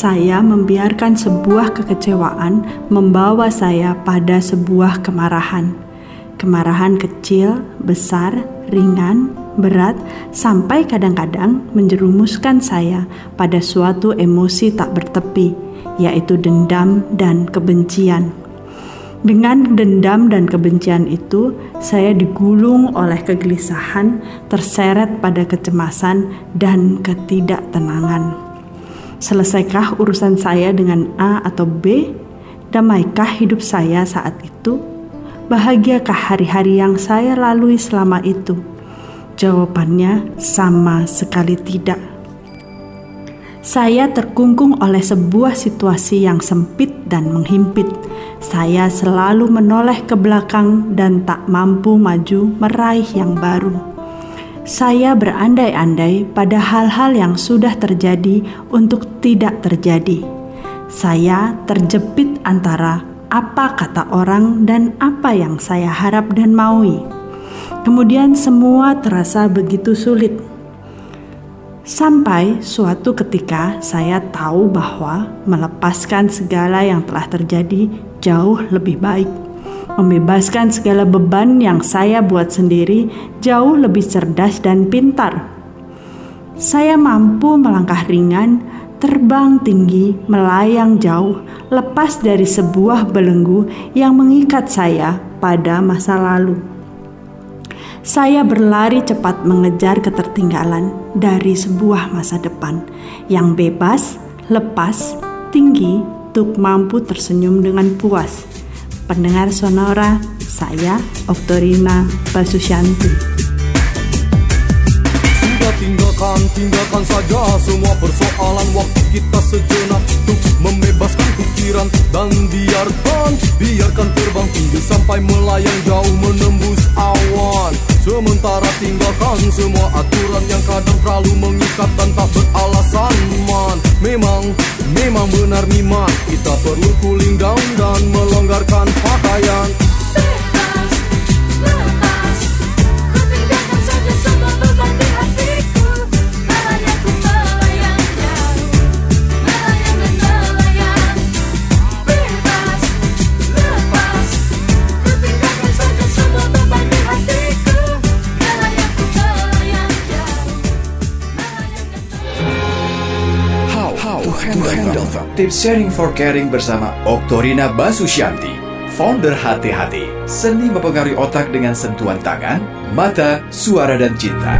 saya membiarkan sebuah kekecewaan membawa saya pada sebuah kemarahan. Kemarahan kecil, besar, ringan, berat, sampai kadang-kadang menjerumuskan saya pada suatu emosi tak bertepi, yaitu dendam dan kebencian. Dengan dendam dan kebencian itu, saya digulung oleh kegelisahan, terseret pada kecemasan dan ketidaktenangan. Selesaikah urusan saya dengan A atau B? Damaikah hidup saya saat itu? Bahagiakah hari-hari yang saya lalui selama itu? Jawabannya sama sekali tidak. Saya terkungkung oleh sebuah situasi yang sempit dan menghimpit saya selalu menoleh ke belakang dan tak mampu maju meraih yang baru. Saya berandai-andai pada hal-hal yang sudah terjadi untuk tidak terjadi. Saya terjepit antara apa kata orang dan apa yang saya harap dan maui. Kemudian semua terasa begitu sulit. Sampai suatu ketika saya tahu bahwa melepaskan segala yang telah terjadi jauh lebih baik. Membebaskan segala beban yang saya buat sendiri jauh lebih cerdas dan pintar. Saya mampu melangkah ringan, terbang tinggi, melayang jauh, lepas dari sebuah belenggu yang mengikat saya pada masa lalu. Saya berlari cepat mengejar ketertinggalan dari sebuah masa depan yang bebas, lepas, tinggi, untuk mampu tersenyum dengan puas. Pendengar Sonora, saya Oktorina Basusyanti. Sudah tinggalkan, tinggalkan saja semua persoalan waktu kita sejenak untuk membebaskan pikiran dan biarkan, biarkan terbang tinggi sampai melayang jauh menembus awan. Sementara tinggalkan semua aturan yang kadang terlalu mengikat dan tak beralasan Memang, memang benar miman Kita perlu cooling down dan melonggarkan pakaian Tips Sharing for Caring bersama Oktorina Basusyanti, founder Hati-Hati, seni mempengaruhi otak dengan sentuhan tangan, mata, suara, dan cinta.